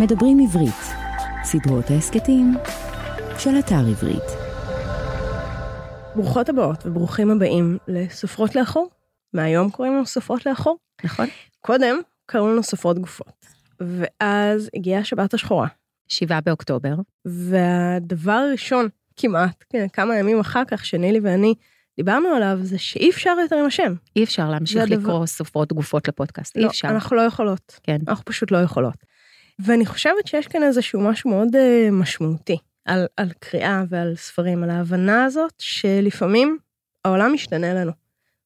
מדברים עברית, סדרות ההסכתים של אתר עברית. ברוכות הבאות וברוכים הבאים לסופרות לאחור. מהיום קוראים לנו סופרות לאחור. נכון. קודם קראו לנו סופרות גופות. ואז הגיעה השבת השחורה. שבעה באוקטובר. והדבר הראשון, כמעט, כן, כמה ימים אחר כך, שנילי ואני דיברנו עליו, זה שאי אפשר יותר עם השם. אי אפשר להמשיך הדבר- לקרוא סופרות גופות לפודקאסט, אי לא, אפשר. אנחנו לא יכולות. כן. אנחנו פשוט לא יכולות. ואני חושבת שיש כאן איזשהו משהו מאוד uh, משמעותי על, על קריאה ועל ספרים, על ההבנה הזאת שלפעמים העולם משתנה לנו,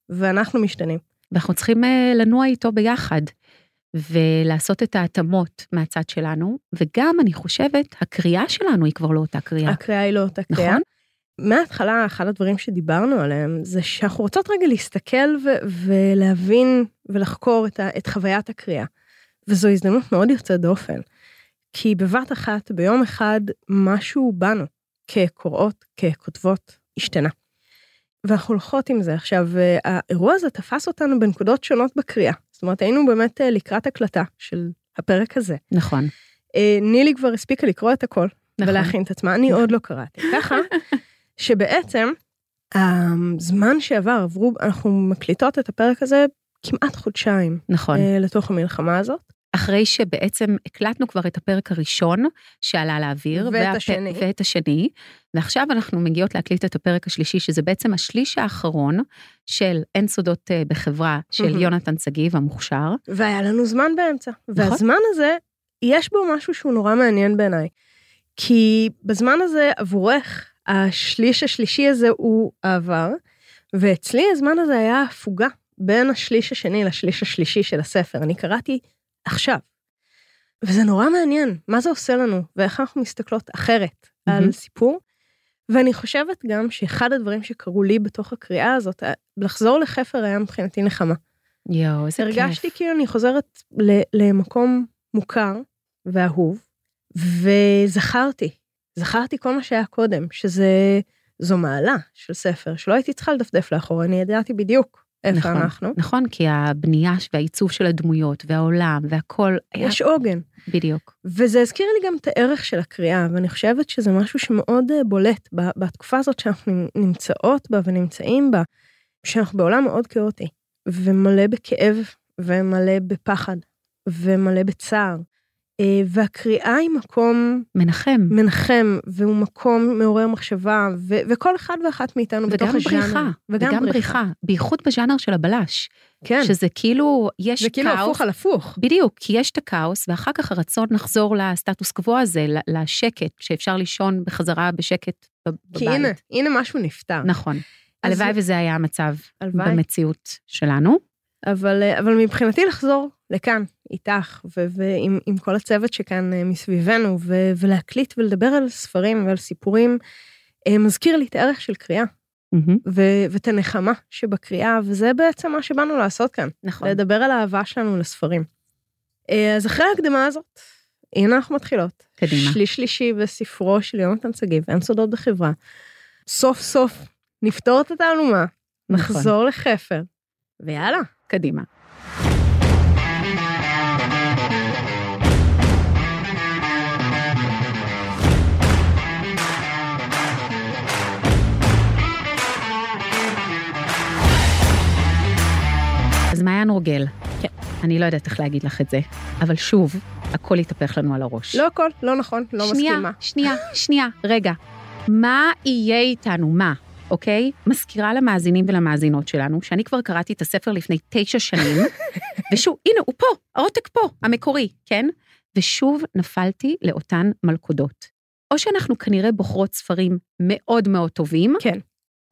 ואנחנו משתנים. ואנחנו צריכים אה, לנוע איתו ביחד, ולעשות את ההתאמות מהצד שלנו, וגם, אני חושבת, הקריאה שלנו היא כבר לא אותה קריאה. הקריאה היא לא אותה קריאה. נכון? מההתחלה, אחד הדברים שדיברנו עליהם, זה שאנחנו רוצות רגע להסתכל ו- ולהבין ולחקור את, ה- את חוויית הקריאה. וזו הזדמנות מאוד יוצאת דופן. כי בבת אחת, ביום אחד, משהו בנו, כקוראות, ככותבות, השתנה. ואנחנו הולכות עם זה. עכשיו, האירוע הזה תפס אותנו בנקודות שונות בקריאה. זאת אומרת, היינו באמת אה, לקראת הקלטה של הפרק הזה. נכון. אה, נילי כבר הספיקה לקרוא את הכל נכון. ולהכין את עצמה, אני עוד לא קראתי. ככה שבעצם הזמן שעבר, עברו, אנחנו מקליטות את הפרק הזה כמעט חודשיים נכון. אה, לתוך המלחמה הזאת. אחרי שבעצם הקלטנו כבר את הפרק הראשון שעלה לאוויר. ואת והפ- השני. ואת השני, ועכשיו אנחנו מגיעות להקליט את הפרק השלישי, שזה בעצם השליש האחרון של אין סודות אה, בחברה של מהמם. יונתן שגיב המוכשר. והיה לנו זמן באמצע. נכון. והזמן הזה, יש בו משהו שהוא נורא מעניין בעיניי. כי בזמן הזה עבורך, השליש השלישי הזה הוא העבר, ואצלי הזמן הזה היה הפוגה בין השליש השני לשליש השלישי של הספר. אני קראתי עכשיו. וזה נורא מעניין, מה זה עושה לנו, ואיך אנחנו מסתכלות אחרת על מהמם. סיפור. ואני חושבת גם שאחד הדברים שקרו לי בתוך הקריאה הזאת, לחזור לחפר היה מבחינתי נחמה. יואו, איזה כיף. הרגשתי כאילו אני חוזרת ל- למקום מוכר ואהוב, וזכרתי, זכרתי כל מה שהיה קודם, שזה, זו מעלה של ספר, שלא הייתי צריכה לדפדף לאחור, אני ידעתי בדיוק איפה נכון. אנחנו. נכון, כי הבנייה והעיצוב של הדמויות והעולם והכל היה יש עוגן, בדיוק. וזה הזכיר לי גם את הערך של הקריאה, ואני חושבת שזה משהו שמאוד אה, בולט בתקופה הזאת שאנחנו נמצאות בה ונמצאים בה, שאנחנו בעולם מאוד כאוטי, ומלא בכאב, ומלא בפחד, ומלא בצער. אה, והקריאה היא מקום מנחם. מנחם, והוא מקום מעורר מחשבה, ו- וכל אחד ואחת מאיתנו בתוך וגם הז'אנר. בריחה, וגם בריחה, בייחוד בז'אנר של הבלש, כן, שזה כאילו, יש זה כאילו כאוס, הפוך על הפוך. בדיוק, כי יש את הכאוס, ואחר כך הרצון לחזור לסטטוס קוו הזה, לשקט, שאפשר לישון בחזרה בשקט בבית. כי הנה, הנה משהו נפתר. נכון. אז- הלוואי וזה היה המצב הלוואי. במציאות שלנו. אבל, אה, אבל מבחינתי לחזור לכאן, איתך, ועם עם כל הצוות שכאן אה, מסביבנו, ו- ולהקליט ולדבר על ספרים ועל סיפורים, אה, מזכיר לי את הערך של קריאה, מהמם, ו- ואת הנחמה שבקריאה, וזה בעצם מה שבאנו לעשות כאן, נכון. לדבר על האהבה שלנו לספרים. אה, אז אחרי ההקדמה הזאת, הנה אנחנו מתחילות. קדימה. שליש שלישי בספרו של יונתן שגיב, אין סודות בחברה. סוף סוף נפתור את התעלומה, נכון. נחזור לחפר, ויאללה. קדימה. אז מעיין רוגל, כן. אני לא יודעת איך להגיד לך את זה, אבל שוב, הכל התהפך לנו על הראש. לא הכל, לא נכון, לא שנייה, מסכימה. שנייה, שנייה, רגע. מה יהיה איתנו? מה? אוקיי? מזכירה למאזינים ולמאזינות שלנו, שאני כבר קראתי את הספר לפני תשע שנים, ושוב, הנה, הוא פה, העותק פה, המקורי, כן? ושוב נפלתי לאותן מלכודות. או שאנחנו כנראה בוחרות ספרים מאוד מאוד טובים, כן.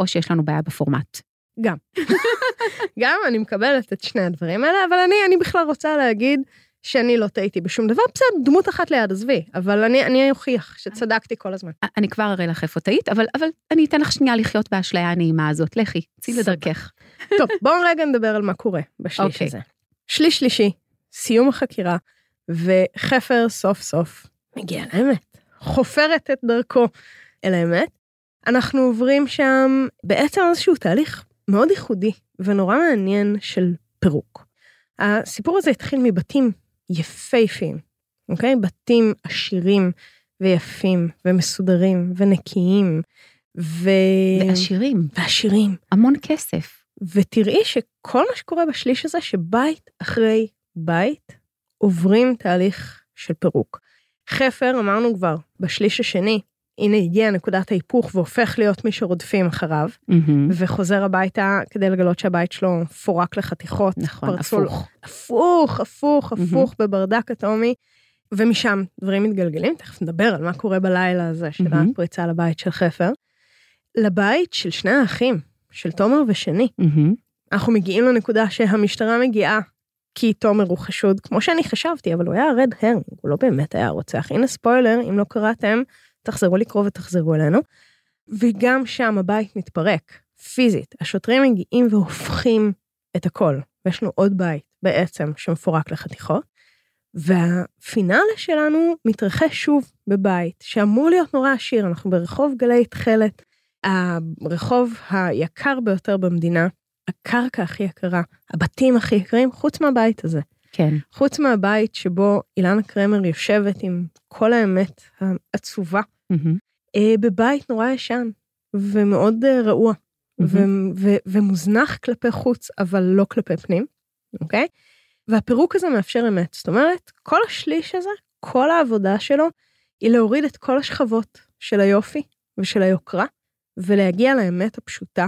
או שיש לנו בעיה בפורמט. גם. גם אני מקבלת את שני הדברים האלה, אבל אני, אני בכלל רוצה להגיד שאני לא טעיתי בשום דבר, בסדר, דמות אחת ליד, עזבי, אבל אני, אני אוכיח שצדקתי כל הזמן. אני כבר אראה לך איפה טעית, אבל, אבל אני אתן לך שנייה לחיות באשליה הנעימה הזאת. לכי, צאי. לדרכך. טוב, בואו רגע נדבר על מה קורה בשליש אוקיי. הזה. שליש שלישי, סיום החקירה, וחפר סוף סוף מגיע לאמת, חופרת את דרכו אל האמת. אנחנו עוברים שם בעצם איזשהו תהליך מאוד ייחודי ונורא מעניין של פירוק. הסיפור הזה התחיל מבתים יפהפיים, אוקיי? בתים עשירים ויפים ומסודרים ונקיים. ו... ועשירים. ועשירים. המון כסף. ותראי שכל מה שקורה בשליש הזה, שבית אחרי בית עוברים תהליך של פירוק. חפר, אמרנו כבר, בשליש השני, הנה הגיע נקודת ההיפוך והופך להיות מי שרודפים אחריו, מהמם. וחוזר הביתה כדי לגלות שהבית שלו פורק לחתיכות. נכון, פרצו לו- הפוך. הפוך, הפוך. הפוך, בברדק אטומי. ומשם דברים מתגלגלים, תכף נדבר על מה קורה בלילה הזה של מהמם. הפריצה לבית של חפר. לבית של שני האחים, של תומר ושני. מהמם. אנחנו מגיעים לנקודה שהמשטרה מגיעה כי תומר הוא חשוד, כמו שאני חשבתי, אבל הוא היה red herring, הוא לא באמת היה רוצח. הנה ספוילר, אם לא קראתם, תחזרו לקרוא ותחזרו אלינו. וגם שם הבית מתפרק, פיזית. השוטרים מגיעים והופכים את הכל. ויש לנו עוד בית בעצם שמפורק לחתיכות. והפינאלה שלנו מתרחש שוב בבית שאמור להיות נורא עשיר, אנחנו ברחוב גלי תכלת, הרחוב היקר ביותר במדינה, הקרקע הכי יקרה, הבתים הכי יקרים, חוץ מהבית הזה. כן. חוץ מהבית שבו אילנה קרמר יושבת עם כל האמת העצובה. אה, בבית נורא ישן ומאוד אה, רעוע ו- ו- ומוזנח כלפי חוץ, אבל לא כלפי פנים, אוקיי? והפירוק הזה מאפשר אמת. זאת אומרת, כל השליש הזה, כל העבודה שלו, היא להוריד את כל השכבות של היופי ושל היוקרה, ולהגיע לאמת הפשוטה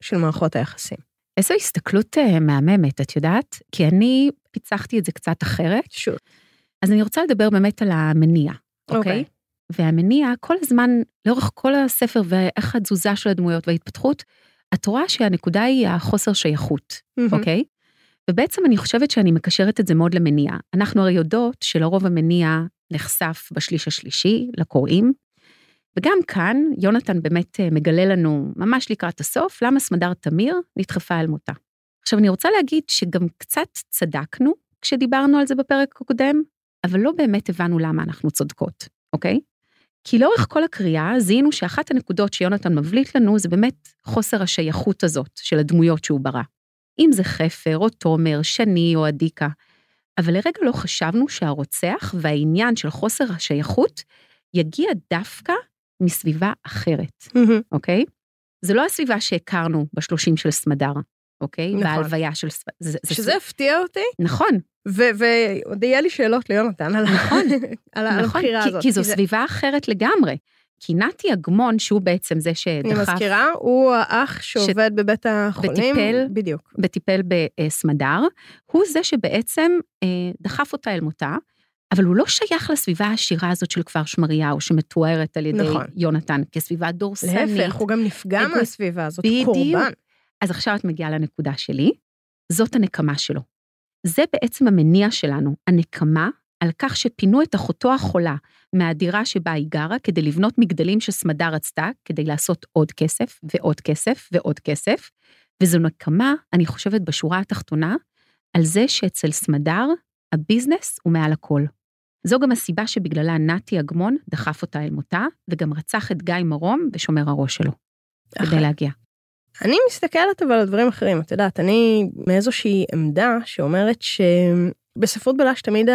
של מערכות היחסים. איזו הסתכלות אה, מהממת, את יודעת? כי אני פיצחתי את זה קצת אחרת. שוב. אז אני רוצה לדבר באמת על המניע, אוקיי? אוקיי. והמניע, כל הזמן, לאורך כל הספר ואיך התזוזה של הדמויות וההתפתחות, את רואה שהנקודה היא החוסר שייכות, אוקיי? ובעצם אני חושבת שאני מקשרת את זה מאוד למניע. אנחנו הרי יודעות שלרוב המניע נחשף בשליש השלישי, לקוראים, וגם כאן, יונתן באמת אה, מגלה לנו, ממש לקראת הסוף, למה סמדר תמיר נדחפה אל מותה. עכשיו, אני רוצה להגיד שגם קצת צדקנו כשדיברנו על זה בפרק הקודם, אבל לא באמת הבנו למה אנחנו צודקות, אוקיי? כי לאורך כל הקריאה זיהינו שאחת הנקודות שיונתן מבליט לנו זה באמת חוסר השייכות הזאת של הדמויות שהוא ברא. אם זה חפר, או תומר, שני או אדיקה. אבל לרגע לא חשבנו שהרוצח והעניין של חוסר השייכות יגיע דווקא מסביבה אחרת, אוקיי? זה לא הסביבה שהכרנו בשלושים של סמדר, אוקיי? נכון. בהלוויה של סמדר. זה, זה שזה הפתיע אותי, נכון, ועוד יהיה לי שאלות ליונתן על ה- על נכון, הבחירה כי, הזאת. כי זו זה- סביבה אחרת לגמרי. כי נתי אגמון, שהוא בעצם זה אני שדחף מזכירה, הוא האח שעובד בבית החולים. וטיפל. בדיוק. וטיפל בסמדר, הוא זה שבעצם אה, דחף אותה אל מותה, אבל הוא לא שייך לסביבה העשירה הזאת של כפר שמריהו, שמתוארת על ידי נכון. יונתן כסביבה דורסנית. להפך, הוא גם נפגע אגו- מהסביבה הזאת, בדיוק. קורבן. אז עכשיו את מגיעה לנקודה שלי, זאת הנקמה שלו. זה בעצם המניע שלנו, הנקמה על כך שפינו את אחותו החולה מהדירה שבה היא גרה כדי לבנות מגדלים שסמדר רצתה, כדי לעשות עוד כסף ועוד כסף ועוד כסף, וזו נקמה, אני חושבת, בשורה התחתונה, על זה שאצל סמדר הביזנס הוא מעל הכל. זו גם הסיבה שבגללה נתי אגמון דחף אותה אל מותה, וגם רצח את גיא מרום בשומר הראש שלו, כדי אחלה. להגיע. אני מסתכלת אבל על דברים אחרים, את יודעת, אני מאיזושהי עמדה שאומרת שבספרות בלש תמיד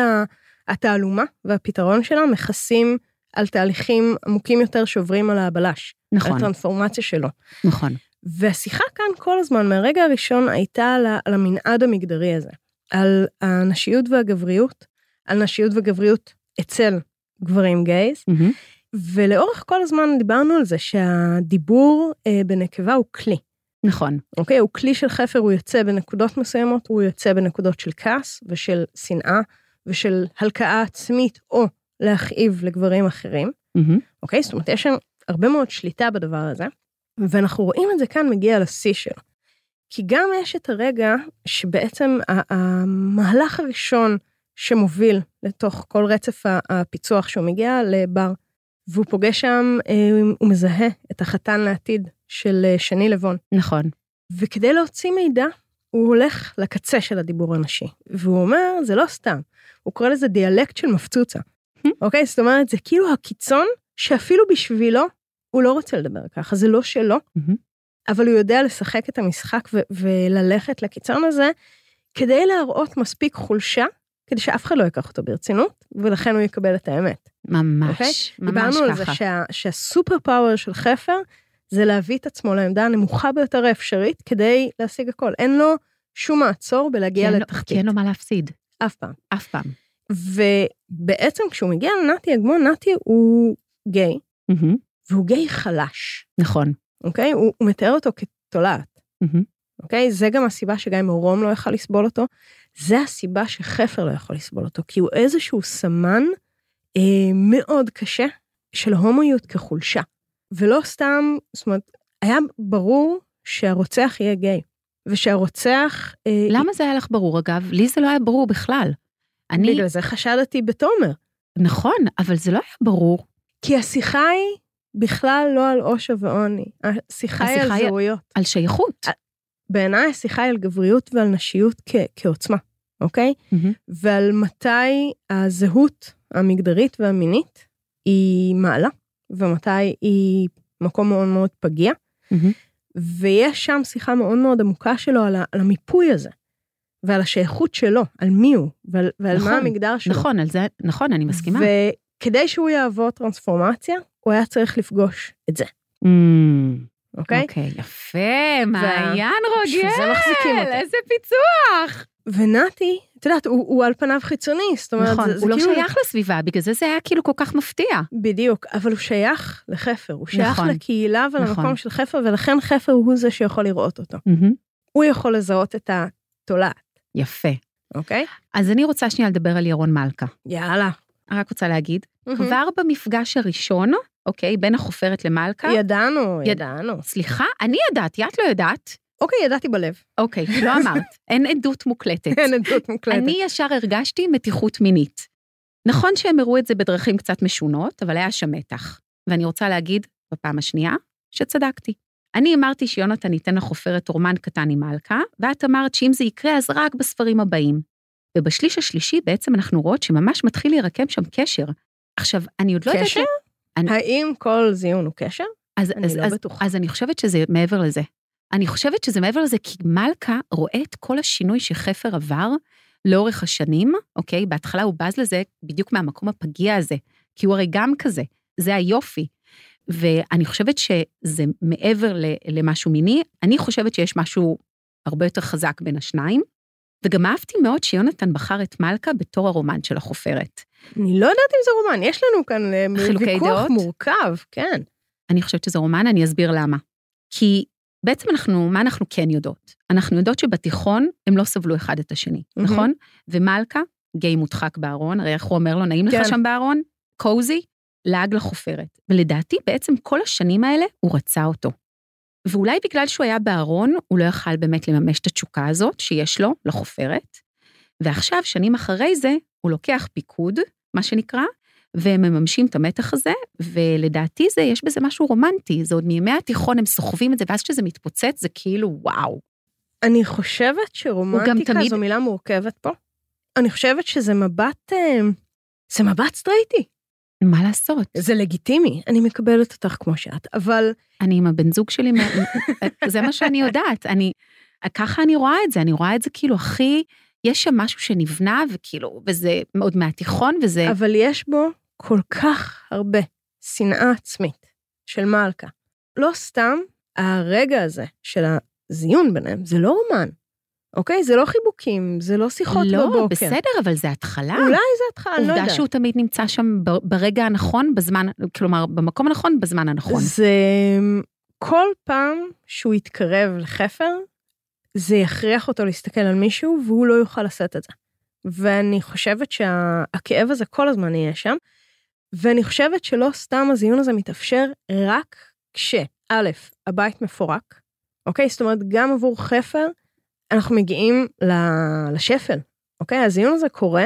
התעלומה והפתרון שלה מכסים על תהליכים עמוקים יותר שעוברים על הבלש, על נכון, הטרנספורמציה שלו. נכון. והשיחה כאן כל הזמן, מהרגע הראשון, הייתה על, על המנעד המגדרי הזה, על הנשיות והגבריות, על נשיות וגבריות אצל גברים גייז, מהמם. ולאורך כל הזמן דיברנו על זה שהדיבור אה, בנקבה הוא כלי. נכון, אוקיי? הוא כלי של חפר, הוא יוצא בנקודות מסוימות, הוא יוצא בנקודות של כעס ושל שנאה ושל הלקאה עצמית או להכאיב לגברים אחרים, מהמם. אוקיי? זאת אומרת, יש שם הרבה מאוד שליטה בדבר הזה, ואנחנו רואים את זה כאן מגיע לשיא שלו. כי גם יש את הרגע שבעצם המהלך הראשון שמוביל לתוך כל רצף הפיצוח שהוא מגיע לבר, והוא פוגש שם, אה, הוא מזהה את החתן לעתיד של אה, שני לבון. נכון. וכדי להוציא מידע, הוא הולך לקצה של הדיבור הנשי. והוא אומר, זה לא סתם, הוא קורא לזה דיאלקט של מפצוצה. אוקיי? זאת אומרת, זה כאילו הקיצון שאפילו בשבילו הוא לא רוצה לדבר ככה, זה לא שלו, מהמם. אבל הוא יודע לשחק את המשחק וללכת לקיצון הזה, כדי להראות מספיק חולשה, כדי שאף אחד לא ייקח אותו ברצינות, ולכן הוא יקבל את האמת. ממש, אוקיי? ממש דיברנו ככה. על זה שה, שהסופר פאוור של חפר, זה להביא את עצמו לעמדה הנמוכה ביותר האפשרית כדי להשיג הכל. אין לו שום מעצור בלהגיע לו- לתחתית. כי אין לו מה להפסיד, אף פעם. אף פעם. ובעצם כשהוא מגיע לנתי אגמון, נתי הוא גיי, מהמם, והוא גיי חלש, נכון. אוקיי? הוא, הוא מתאר אותו כתולעת. אוקיי? זה גם הסיבה שגיא מרום לא יכל לסבול אותו. זה הסיבה שחפר לא יכול לסבול אותו, כי הוא איזשהו סמן אה, מאוד קשה של הומואיות כחולשה. ולא סתם, זאת אומרת, היה ברור שהרוצח יהיה גיי, ושהרוצח... אה, למה זה היה לך ברור, אגב? לי זה לא היה ברור בכלל. אני, בגלל זה חשדתי בתומר. נכון, אבל זה לא היה ברור. כי השיחה היא בכלל לא על עושר ועוני, השיחה היא השיחה על היא- זהויות. על שייכות. בעיניי השיחה היא על גבריות ועל נשיות כ- כעוצמה, אוקיי? מהמם. ועל מתי הזהות המגדרית והמינית היא מעלה, ומתי היא מקום מאוד מאוד פגיע. מהמם. ויש שם שיחה מאוד מאוד עמוקה שלו על, ה- על המיפוי הזה, ועל השייכות שלו, על מי הוא, ועל, ועל נכון, מה המגדר שלו. נכון, על זה, נכון, אני מסכימה. וכדי שהוא יעבור טרנספורמציה, הוא היה צריך לפגוש את זה, אמ, אוקיי? אוקיי, יפה, מעיין רוגל. איזה פיצוח. ונתי, את יודעת, הוא, הוא על פניו חיצוני, זאת אומרת, נכון, זה, זה הוא לא כאילו... שייך לסביבה, בגלל זה זה היה כאילו כל כך מפתיע. בדיוק, אבל הוא שייך לחפר, הוא שייך נכון, לקהילה ולמקום נכון. של חפר, ולכן חפר הוא זה שיכול לראות אותו. מהמם. הוא יכול לזהות את התולעת, יפה. אוקיי? אז אני רוצה שנייה לדבר על ירון מלכה. יאללה. רק רוצה להגיד, מהמם. כבר במפגש הראשון, אוקיי, בין החופרת למלכה, ידענו, יד- ידענו. סליחה, אני ידעתי, את לא יודעת. אוקיי, ידעתי בלב. אוקיי, לא אמרת, אין עדות מוקלטת. אין עדות מוקלטת. אני ישר הרגשתי מתיחות מינית. נכון שהם הראו את זה בדרכים קצת משונות, אבל היה שם מתח. ואני רוצה להגיד, בפעם השנייה, שצדקתי. אני אמרתי שיונתן ייתן לחופרת רומן קטן עם מלכה, ואת אמרת שאם זה יקרה, אז רק בספרים הבאים. ובשליש השלישי בעצם אנחנו רואות שממש מתחיל להירקם שם קשר. עכשיו, אני עוד לא יודעת... קשר? אני- האם כל זיון הוא קשר? אז, אני אז, לא אז, בטוחה. אז אני חושבת שזה מעבר לזה. אני חושבת שזה מעבר לזה, כי מלכה רואה את כל השינוי שחפר עבר לאורך השנים, אוקיי? בהתחלה הוא בז לזה בדיוק מהמקום הפגיע הזה, כי הוא הרי גם כזה, זה היופי. ואני חושבת שזה מעבר למשהו מיני, אני חושבת שיש משהו הרבה יותר חזק בין השניים, וגם אהבתי מאוד שיונתן בחר את מלכה בתור הרומן של החופרת. אני לא יודעת אם זה רומן, יש לנו כאן אה, חילוקי ויכוח? מורכב, כן. אני חושבת שזה רומן, אני אסביר למה. כי בעצם אנחנו, מה אנחנו כן יודעות? אנחנו יודעות שבתיכון הם לא סבלו אחד את השני, מהמם. נכון? ומלכה, גיי מודחק בארון, הרי איך הוא אומר לו, נעים לך כן. שם בארון? קוזי, לעג לחופרת. ולדעתי, בעצם כל השנים האלה הוא רצה אותו. ואולי בגלל שהוא היה בארון, הוא לא יכל באמת לממש את התשוקה הזאת שיש לו לחופרת. ועכשיו, שנים אחרי זה, הוא לוקח פיקוד, מה שנקרא, והם מממשים את המתח הזה, ולדעתי זה, יש בזה משהו רומנטי, זה עוד מימי התיכון, הם סוחבים את זה, ואז כשזה מתפוצץ, זה כאילו, וואו. אני חושבת שרומנטיקה תמיד- זו מילה מורכבת פה. אני חושבת שזה מבט, אה, זה מבט סטרייטי. מה לעשות? זה לגיטימי, אני מקבלת אותך כמו שאת, אבל אני עם הבן זוג שלי, זה מה שאני יודעת, אני, ככה אני רואה את זה, אני רואה את זה כאילו הכי, יש שם משהו שנבנה, וכאילו, וזה מאוד מהתיכון, וזה, אבל יש בו כל כך הרבה שנאה עצמית של מלכה. לא סתם הרגע הזה של הזיון ביניהם, זה לא רומן, אוקיי? זה לא חיבוקים, זה לא שיחות לא, בבוקר. בסדר, אבל זה התחלה. אולי זה התחלה, אני לא עובדה יודעת. שהוא תמיד נמצא שם ברגע הנכון, בזמן, כלומר, במקום הנכון, בזמן הנכון. זה כל פעם שהוא יתקרב לחפר, זה יכריח אותו להסתכל על מישהו והוא לא יוכל לשאת את זה. ואני חושבת שהכאב הזה כל הזמן יהיה שם, ואני חושבת שלא סתם הזיון הזה מתאפשר רק כשא', הבית מפורק, אוקיי? זאת אומרת, גם עבור חפר, אנחנו מגיעים לשפל, אוקיי? הזיון הזה קורה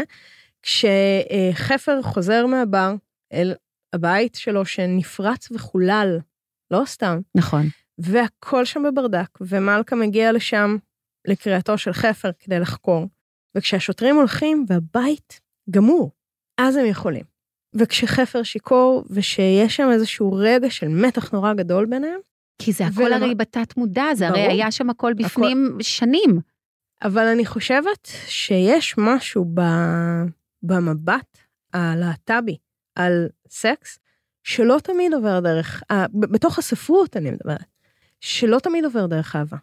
כשחפר חוזר מהבר אל הבית שלו שנפרץ וחולל, לא סתם, נכון. והכל שם בברדק, ומלכה מגיע לשם לקריאתו של חפר כדי לחקור, וכשהשוטרים הולכים והבית גמור, אז הם יכולים. וכשחפר שיכור, ושיש שם איזשהו רגע של מתח נורא גדול ביניהם, כי זה הכל ולמה- הרי בתת מודע, זה הרי ברור. היה שם הכל בפנים שנים. אבל אני חושבת שיש משהו ב... במבט הלהט"בי על סקס, שלא תמיד עובר דרך, בתוך הספרות אני מדברת, שלא תמיד עובר דרך אהבה.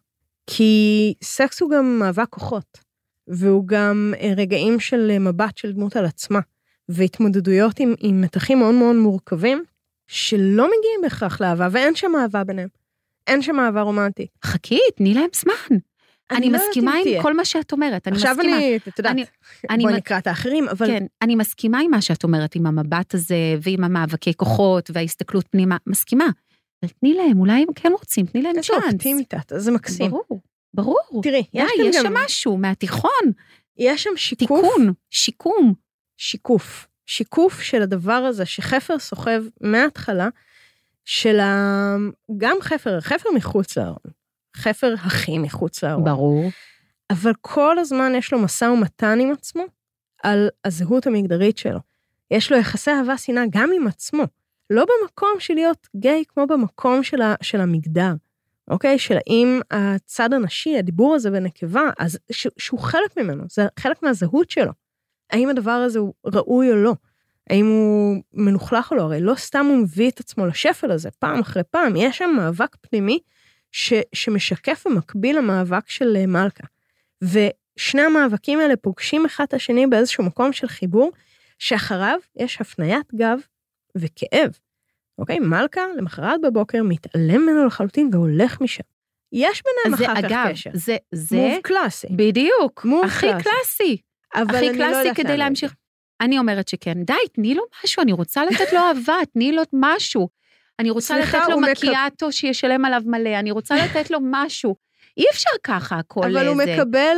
כי סקס הוא גם מאבק כוחות, והוא גם אה, רגעים של אה, מבט של דמות על עצמה, והתמודדויות עם, עם מתחים מאוד מאוד מורכבים, שלא מגיעים בהכרח לאהבה, ואין שם אהבה ביניהם. אין שם אהבה רומנטית. חכי, תני להם זמן. אני, אני לא מסכימה עם תהיה. כל מה שאת אומרת, אני עכשיו מסכימה. עכשיו אני, את יודעת, בואי נקרא את האחרים, אבל... כן, אני מסכימה עם מה שאת אומרת, עם המבט הזה, ועם המאבקי כוחות, וההסתכלות פנימה, מסכימה. אבל תני להם, אולי הם כן רוצים, תני להם צ'אנס. איזה אופטימית את, זה מקסים. ברור, ברור. תראי, יש, די, יש. שם משהו מהתיכון. יש שם שיקוף. תיקון, שיקום. שיקוף. שיקוף של הדבר הזה שחפר סוחב מההתחלה, של ה... גם חפר, חפר מחוץ לארון. חפר הכי מחוץ לארון. ברור. אבל כל הזמן יש לו משא ומתן עם עצמו על הזהות המגדרית שלו. יש לו יחסי אהבה שנאה גם עם עצמו. לא במקום של להיות גיי כמו במקום של, ה, של המגדר, אוקיי? של האם הצד הנשי, הדיבור הזה בנקבה, אז ש, שהוא חלק ממנו, זה חלק מהזהות שלו. האם הדבר הזה הוא ראוי או לא? האם הוא מלוכלך או לא? הרי לא סתם הוא מביא את עצמו לשפל הזה פעם אחרי פעם, יש שם מאבק פנימי ש, שמשקף ומקביל למאבק של אה, מלכה. ושני המאבקים האלה פוגשים אחד את השני באיזשהו מקום של חיבור, שאחריו יש הפניית גב וכאב. אוקיי? מלכה למחרת בבוקר מתעלם ממנו לחלוטין והולך משם. יש ביניהם אחר כך אגב, קשר. זה, זה... מוב קלאסי. בדיוק. מוב הכי קלאסי. קלאסי. אבל הכי אני לא קלאסי יודעת כדי לאן להמשיך. אני אומרת שכן. די, תני לו משהו, אני רוצה לתת לו אהבה, תני לו משהו. אני רוצה סליחה, לתת לו הוא מקב- מקיאטו שישלם עליו מלא, אני רוצה לתת לו משהו. אי אפשר ככה הכל אבל הוא זה. מקבל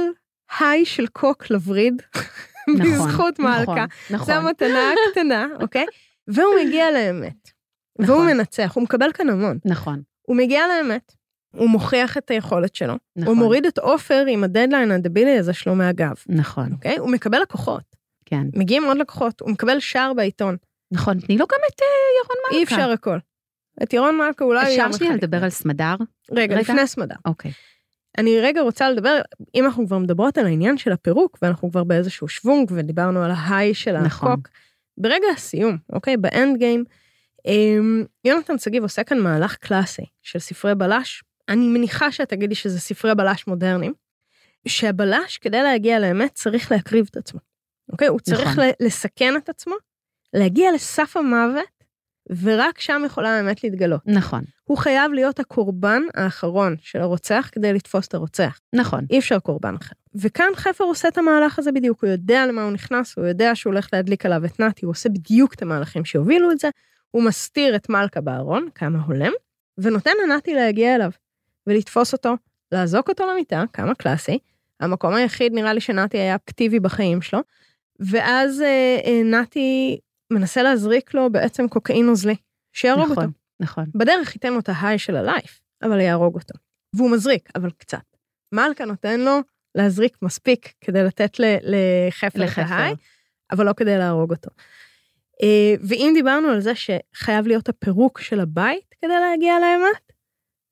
היי של קוק לווריד, נכון, בזכות נכון, מלכה. נכון. זו המתנה הקטנה, אוקיי? והוא מגיע לאמת. והוא נכון. מנצח, הוא מקבל כאן המון. נכון, הוא מגיע לאמת, הוא מוכיח את היכולת שלו, נכון. הוא מוריד את עופר עם הדדליין הדבילי הזה שלו מהגב, נכון, אוקיי? הוא מקבל לקוחות, כן. מגיעים עוד לקוחות, הוא מקבל שער בעיתון, נכון, תני לו גם את אה, ירון מלכה. אי אפשר הכל. את ירון מלכה אולי יום אפשר. שנייה לדבר על סמדר? רגע, רגע? לפני סמדר. אוקיי. אני אני רגע רוצה לדבר, אם אנחנו כבר מדברות על העניין של הפירוק, ואנחנו כבר באיזשהו שוונג, ודיברנו על ההיי של נכון. הקוק, ברגע הסיום, אוקיי, באנד גיים, אמ, יונתן שגיב עושה כאן מהלך קלאסי של ספרי בלש. אני מניחה שאת תגידי שזה ספרי בלש מודרניים, שהבלש, כדי להגיע לאמת, צריך להקריב את עצמו. אוקיי? הוא צריך נכון. לסכן את עצמו, להגיע לסף המוות, ורק שם יכולה האמת להתגלות. נכון, הוא חייב להיות הקורבן האחרון של הרוצח כדי לתפוס את הרוצח. נכון. אי אפשר קורבן אחר. וכאן חפר עושה את המהלך הזה בדיוק, הוא יודע למה הוא נכנס, הוא יודע שהוא הולך להדליק עליו את נתי, הוא עושה בדיוק את המהלכים שהובילו את זה, הוא מסתיר את מלכה בארון, כמה הולם, ונותן לנתי להגיע אליו, ולתפוס אותו, לאזוק אותו למיטה, כמה קלאסי, המקום היחיד נראה לי שנתי היה אקטיבי בחיים שלו, ואז אה, אה, נתי מנסה להזריק לו בעצם קוקאין נוזלי, שיהרוג נכון, אותו. נכון. בדרך ייתן לו את ההיי של הלייף, אבל יהרוג אותו. והוא מזריק, אבל קצת. מלכה נותן לו להזריק מספיק כדי לתת לחפר את. ההיי, אבל לא כדי להרוג אותו. אה, ואם דיברנו על זה שחייב להיות הפירוק של הבית כדי להגיע לאמת,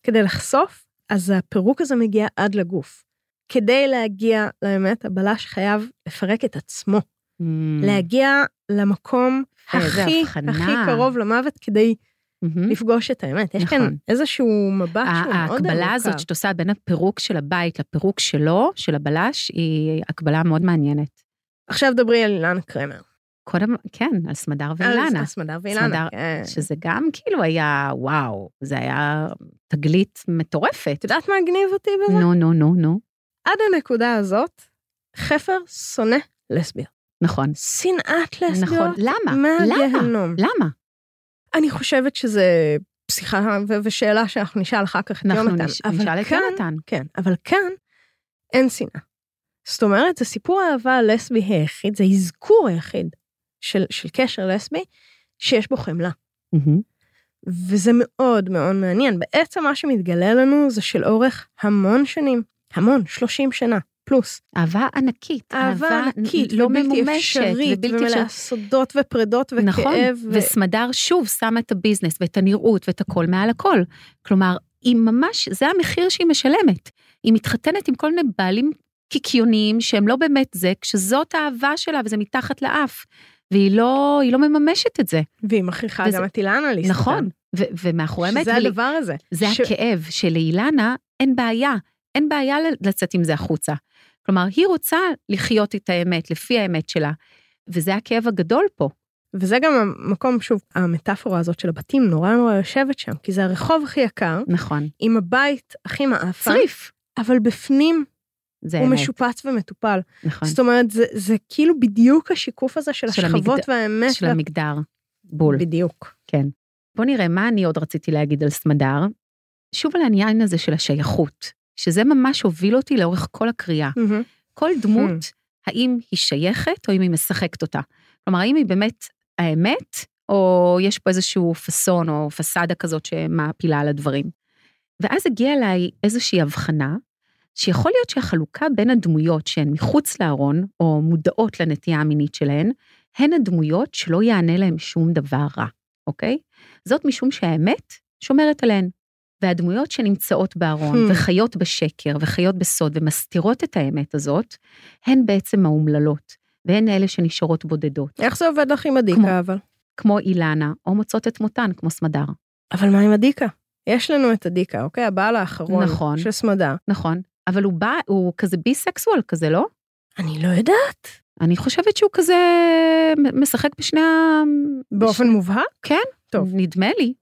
כדי לחשוף, אז הפירוק הזה מגיע עד לגוף. כדי להגיע לאמת, הבלש חייב לפרק את עצמו, Mm. להגיע למקום הכי הבחנה. הכי קרוב למוות כדי מהמם. לפגוש את האמת. יש כאן נכון. איזשהו מבט שהוא מאוד מורכב. ההקבלה הזאת שאת עושה בין הפירוק של הבית לפירוק שלו, של הבלש, היא הקבלה מאוד מעניינת. עכשיו דברי על אילנה קרמר. קודם, כן, על סמדר על ואילנה, סמדר ואילנה. סמדר, כן. שזה גם כאילו היה, וואו, זה היה תגלית מטורפת. את יודעת מה הגניב אותי בזה? נו, נו, נו, נו. עד הנקודה הזאת, חפר שונא לסביות. נכון. שנאת לסביות. נכון. למה? מהגיהנום. למה? אני חושבת שזה שיחה ושאלה שאנחנו נשאל אחר כך את אנחנו יונתן. נש- אבל נשאל את יונתן. כן, אבל כאן אין שנאה. זאת אומרת, זה סיפור האהבה הלסבי היחיד, זה האזכור היחיד של, של קשר לסבי שיש בו חמלה. מהמם. וזה מאוד מאוד מעניין. בעצם מה שמתגלה לנו זה שלאורך המון שנים, המון, 30 שנה, פלוס. אהבה ענקית. אהבה ענקית, לא ובלתי ממומשת, אפשרית, ובלתי אפשרית. סודות ופרדות וכאב. נכון, ו... וסמדר שוב שמה את הביזנס ואת הנראות ואת הכל מעל הכל. כלומר, היא ממש, זה המחיר שהיא משלמת. היא מתחתנת עם כל מיני בעלים קיקיוניים שהם לא באמת זה, כשזאת האהבה שלה וזה מתחת לאף. והיא לא, לא מממשת את זה. והיא מכריחה וזה- גם את אילנה להסתכל. נכון, ו- ומאחורי האמת, שזה הדבר הזה. זה ש- הכאב שלאילנה אין בעיה, אין בעיה לצאת עם זה החוצה. כלומר, היא רוצה לחיות את האמת, לפי האמת שלה, וזה הכאב הגדול פה. וזה גם המקום, שוב, המטאפורה הזאת של הבתים נורא נורא יושבת שם, כי זה הרחוב הכי יקר, נכון. עם הבית הכי מעפה, צריף. אבל בפנים זה הוא אמת, משופץ ומטופל. נכון. זאת אומרת, זה, זה כאילו בדיוק השיקוף הזה של של השכבות המגד- והאמת. של וה- המגדר. בול. בדיוק. כן. בוא נראה מה אני עוד רציתי להגיד על סמדר. שוב על העניין הזה של השייכות, שזה ממש הוביל אותי לאורך כל הקריאה. מהמם. כל דמות, האם היא שייכת או אם היא משחקת אותה. כלומר, האם היא באמת האמת, או יש פה איזשהו פאסון או פסאדה כזאת שמעפילה על הדברים. ואז הגיעה אליי איזושהי הבחנה, שיכול להיות שהחלוקה בין הדמויות שהן מחוץ לארון, או מודעות לנטייה המינית שלהן, הן הדמויות שלא יענה להן שום דבר רע, אוקיי? זאת משום שהאמת שומרת עליהן. והדמויות שנמצאות בארון Hmm. וחיות בשקר וחיות בסוד ומסתירות את האמת הזאת, הן בעצם האומללות, והן אלה שנשארות בודדות, איך זה עובד לך עם הדיקה כמו- אבל? כמו אילנה, או מוצאות את מותן, כמו סמדר. אבל מה עם הדיקה? יש לנו את הדיקה, אוקיי? הבעל האחרון נכון. של סמדר. נכון, אבל הוא בא, הוא כזה ביסקסואל כזה, לא? אני לא יודעת. אני חושבת שהוא כזה משחק בשני ה... באופן מובהק? כן, טוב. נדמה לי.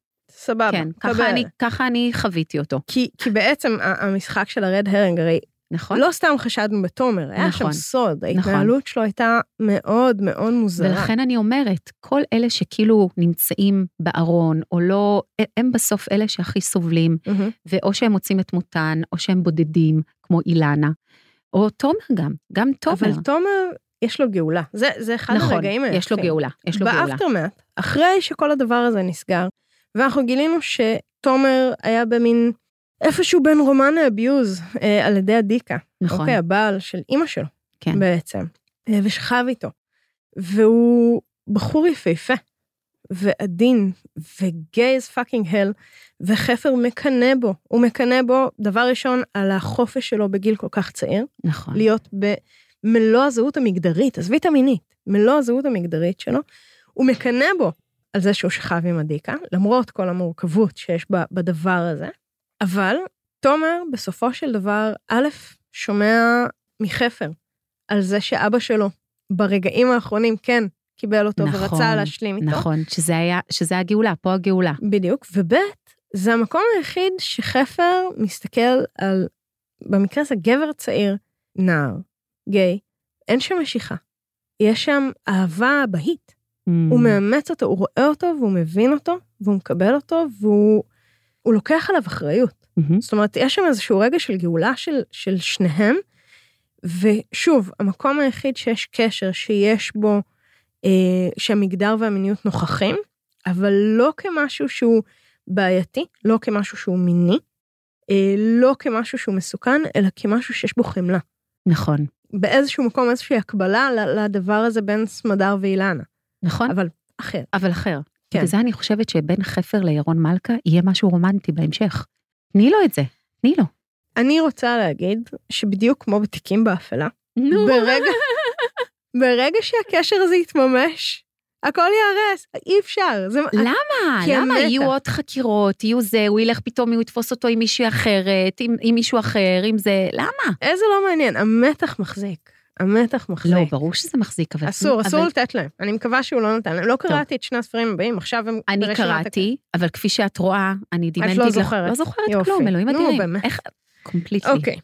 סבבה. כן. ככה אני, ככה אני חוויתי אותו, כי, כי בעצם המשחק של הרד הרינג, הרי נכון? לא סתם חשדנו בתומר, היה נכון. שם סוד, נכון. ההתנהלות שלו הייתה מאוד מאוד מוזרה. ולכן אני אומרת, כל אלה שכאילו נמצאים בארון, או לא, הם בסוף אלה שהכי סובלים, מהמם. ואו שהם מוצאים את מותן, או שהם בודדים, כמו אילנה, או תומר גם, גם תומר. אבל תומר, יש לו גאולה. זה, זה אחד נכון, הרגעים היפים. יש לו גאולה, יש לו גאולה. באפטרמט, אחרי שכל הדבר הזה נסגר, ואנחנו גילינו שתומר היה במין איפשהו בין רומן לאביוז אה, על ידי הדיקה. נכון, אוקיי, הבעל של אימא שלו כן, בעצם, אה, ושכב איתו. והוא בחור יפהפה, ועדין, וגיי as fucking hell, וחפר מקנא בו. הוא מקנא בו, דבר ראשון, על החופש שלו בגיל כל כך צעיר, נכון, להיות במלוא הזהות המגדרית, עזבי את המינית, מלוא הזהות המגדרית שלו, הוא מקנא בו על זה שהוא שכב עם הדיקה, למרות כל המורכבות שיש בדבר הזה, אבל תומר בסופו של דבר, א', שומע מחפר על זה שאבא שלו ברגעים האחרונים כן קיבל אותו נכון, ורצה להשלים איתו. נכון, שזה היה, שזה הגאולה, פה הגאולה. בדיוק, וב' זה המקום היחיד שחפר מסתכל על, במקרה הזה גבר צעיר, נער, גיי, אין שם משיכה. יש שם אהבה בהית. Mm. הוא מאמץ אותו, הוא רואה אותו והוא מבין אותו, והוא מקבל אותו, והוא הוא לוקח עליו אחריות. מהמם. זאת אומרת, יש שם איזשהו רגע של גאולה של, של שניהם, ושוב, המקום היחיד שיש קשר, שיש בו, אה, שהמגדר והמיניות נוכחים, אבל לא כמשהו שהוא בעייתי, לא כמשהו שהוא מיני, אה, לא כמשהו שהוא מסוכן, אלא כמשהו שיש בו חמלה. נכון, באיזשהו מקום, איזושהי הקבלה לדבר הזה בין סמדר ואילנה, נכון, אבל אחר. אבל אחר. כן. וזה אני חושבת שבין חפר לירון מלכה יהיה משהו רומנטי בהמשך. תני לו את זה, תני לו. אני רוצה להגיד שבדיוק כמו בתיקים באפלה, נו. ברגע, ברגע שהקשר הזה יתממש, הכל ייהרס, אי אפשר. זה, למה? כי למה? המתח. יהיו עוד חקירות, יהיו זה, הוא ילך פתאום, הוא יתפוס אותו עם מישהי אחרת, עם, עם מישהו אחר, עם זה, למה? איזה לא מעניין, המתח מחזיק. המתח מחזיק. לא, ברור שזה מחזיק, אבל... אסור, אסור אבל לתת להם. אני מקווה שהוא לא נתן להם. לא קראתי את שני הספרים הבאים, עכשיו הם אני קראתי, אבל כפי שאת רואה, אני דימנתי לא לך... זוכרת. לא זוכרת יופי. כלום, אלוהים נו, אדירים. באמת. איך... קומפליטלי. אוקיי.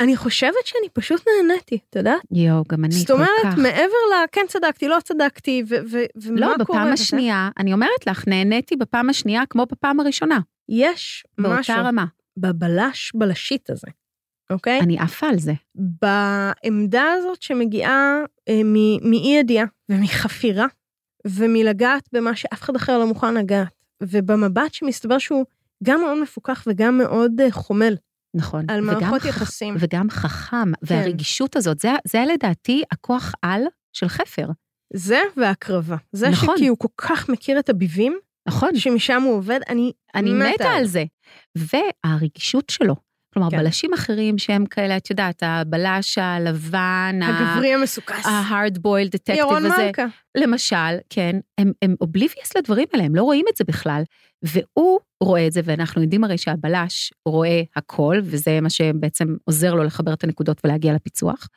אני חושבת שאני פשוט נהניתי, את יודעת? יואו, גם אני זאת כל אומרת, כך. מעבר ל... כן צדקתי, לא צדקתי, ו- ו- ומה לא, קורה. בפעם וזה, השנייה, אני אומרת לך, נהניתי בפעם השנייה כמו בפעם הראשונה. יש משהו באותה רמה. בבלש בלשית הזה, אוקיי? אני עפה על זה. בעמדה הזאת שמגיעה אה, מאי ידיעה ומחפירה ומלגעת במה שאף אחד אחר לא מוכן לגעת, ובמבט שמסתבר שהוא גם מאוד מפוקח וגם מאוד אה, חומל נכון. על מערכות יחסים. וגם חכם, כן. והרגישות הזאת, זה, זה לדעתי הכוח על של חפר. זה והקרבה. זה נכון. שכי הוא כל כך מכיר את הביבים, נכון. שמשם הוא עובד, אני אני מתה על זה. והרגישות שלו, כלומר, כן. בלשים אחרים שהם כאלה, את יודעת, הבלש הלבן, הגברי המסוכס. ה-hard boiled detective ירון הזה, מלכה. למשל, כן, הם, הם אובליביוס לדברים האלה, הם לא רואים את זה בכלל. והוא רואה את זה, ואנחנו יודעים הרי שהבלש רואה הכל, וזה מה שבעצם עוזר לו לחבר את הנקודות ולהגיע לפיצוח.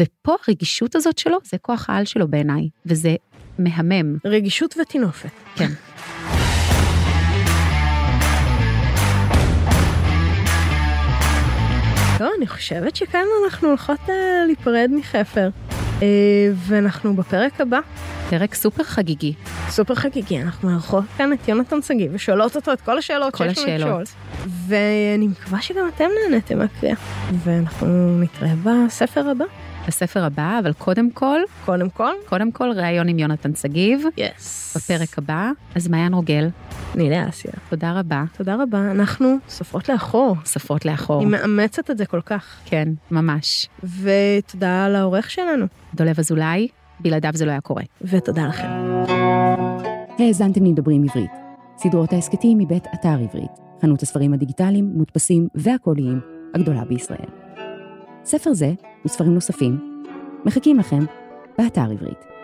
ופה הרגישות הזאת שלו, זה כוח העל שלו בעיניי, וזה מהמם. רגישות וטינופת. כן. טוב, אני חושבת שכאן אנחנו הולכות אה, להיפרד מחפר. אה, ואנחנו בפרק הבא, פרק סופר חגיגי. סופר חגיגי, אנחנו מארחות כאן את יונתן שגיא ושואלות אותו את כל השאלות כל שיש לנו. לשאול. ואני מקווה שגם אתם נהניתם מהקריאה. ואנחנו נתראה בספר הבא. בספר הבא, אבל קודם כל, קודם כל, קודם כל ראיון עם יונתן שגיב, יס. בפרק הבא. אז מעיין רוגל, נילה אסיה. תודה רבה. תודה רבה, אנחנו סופרות לאחור. סופרות לאחור. אני מאמצת את זה כל כך. כן, ממש. ותודה לעורך שלנו. דולב אזולאי, בלעדיו זה לא היה קורה. ותודה לכם. האזנתם לדברים עברית. סדרות ההסכתים מבית אתר עברית, חנות הספרים הדיגיטליים, מודפסים והקוליים הגדולה בישראל. ספר זה וספרים נוספים מחכים לכם באתר עברית.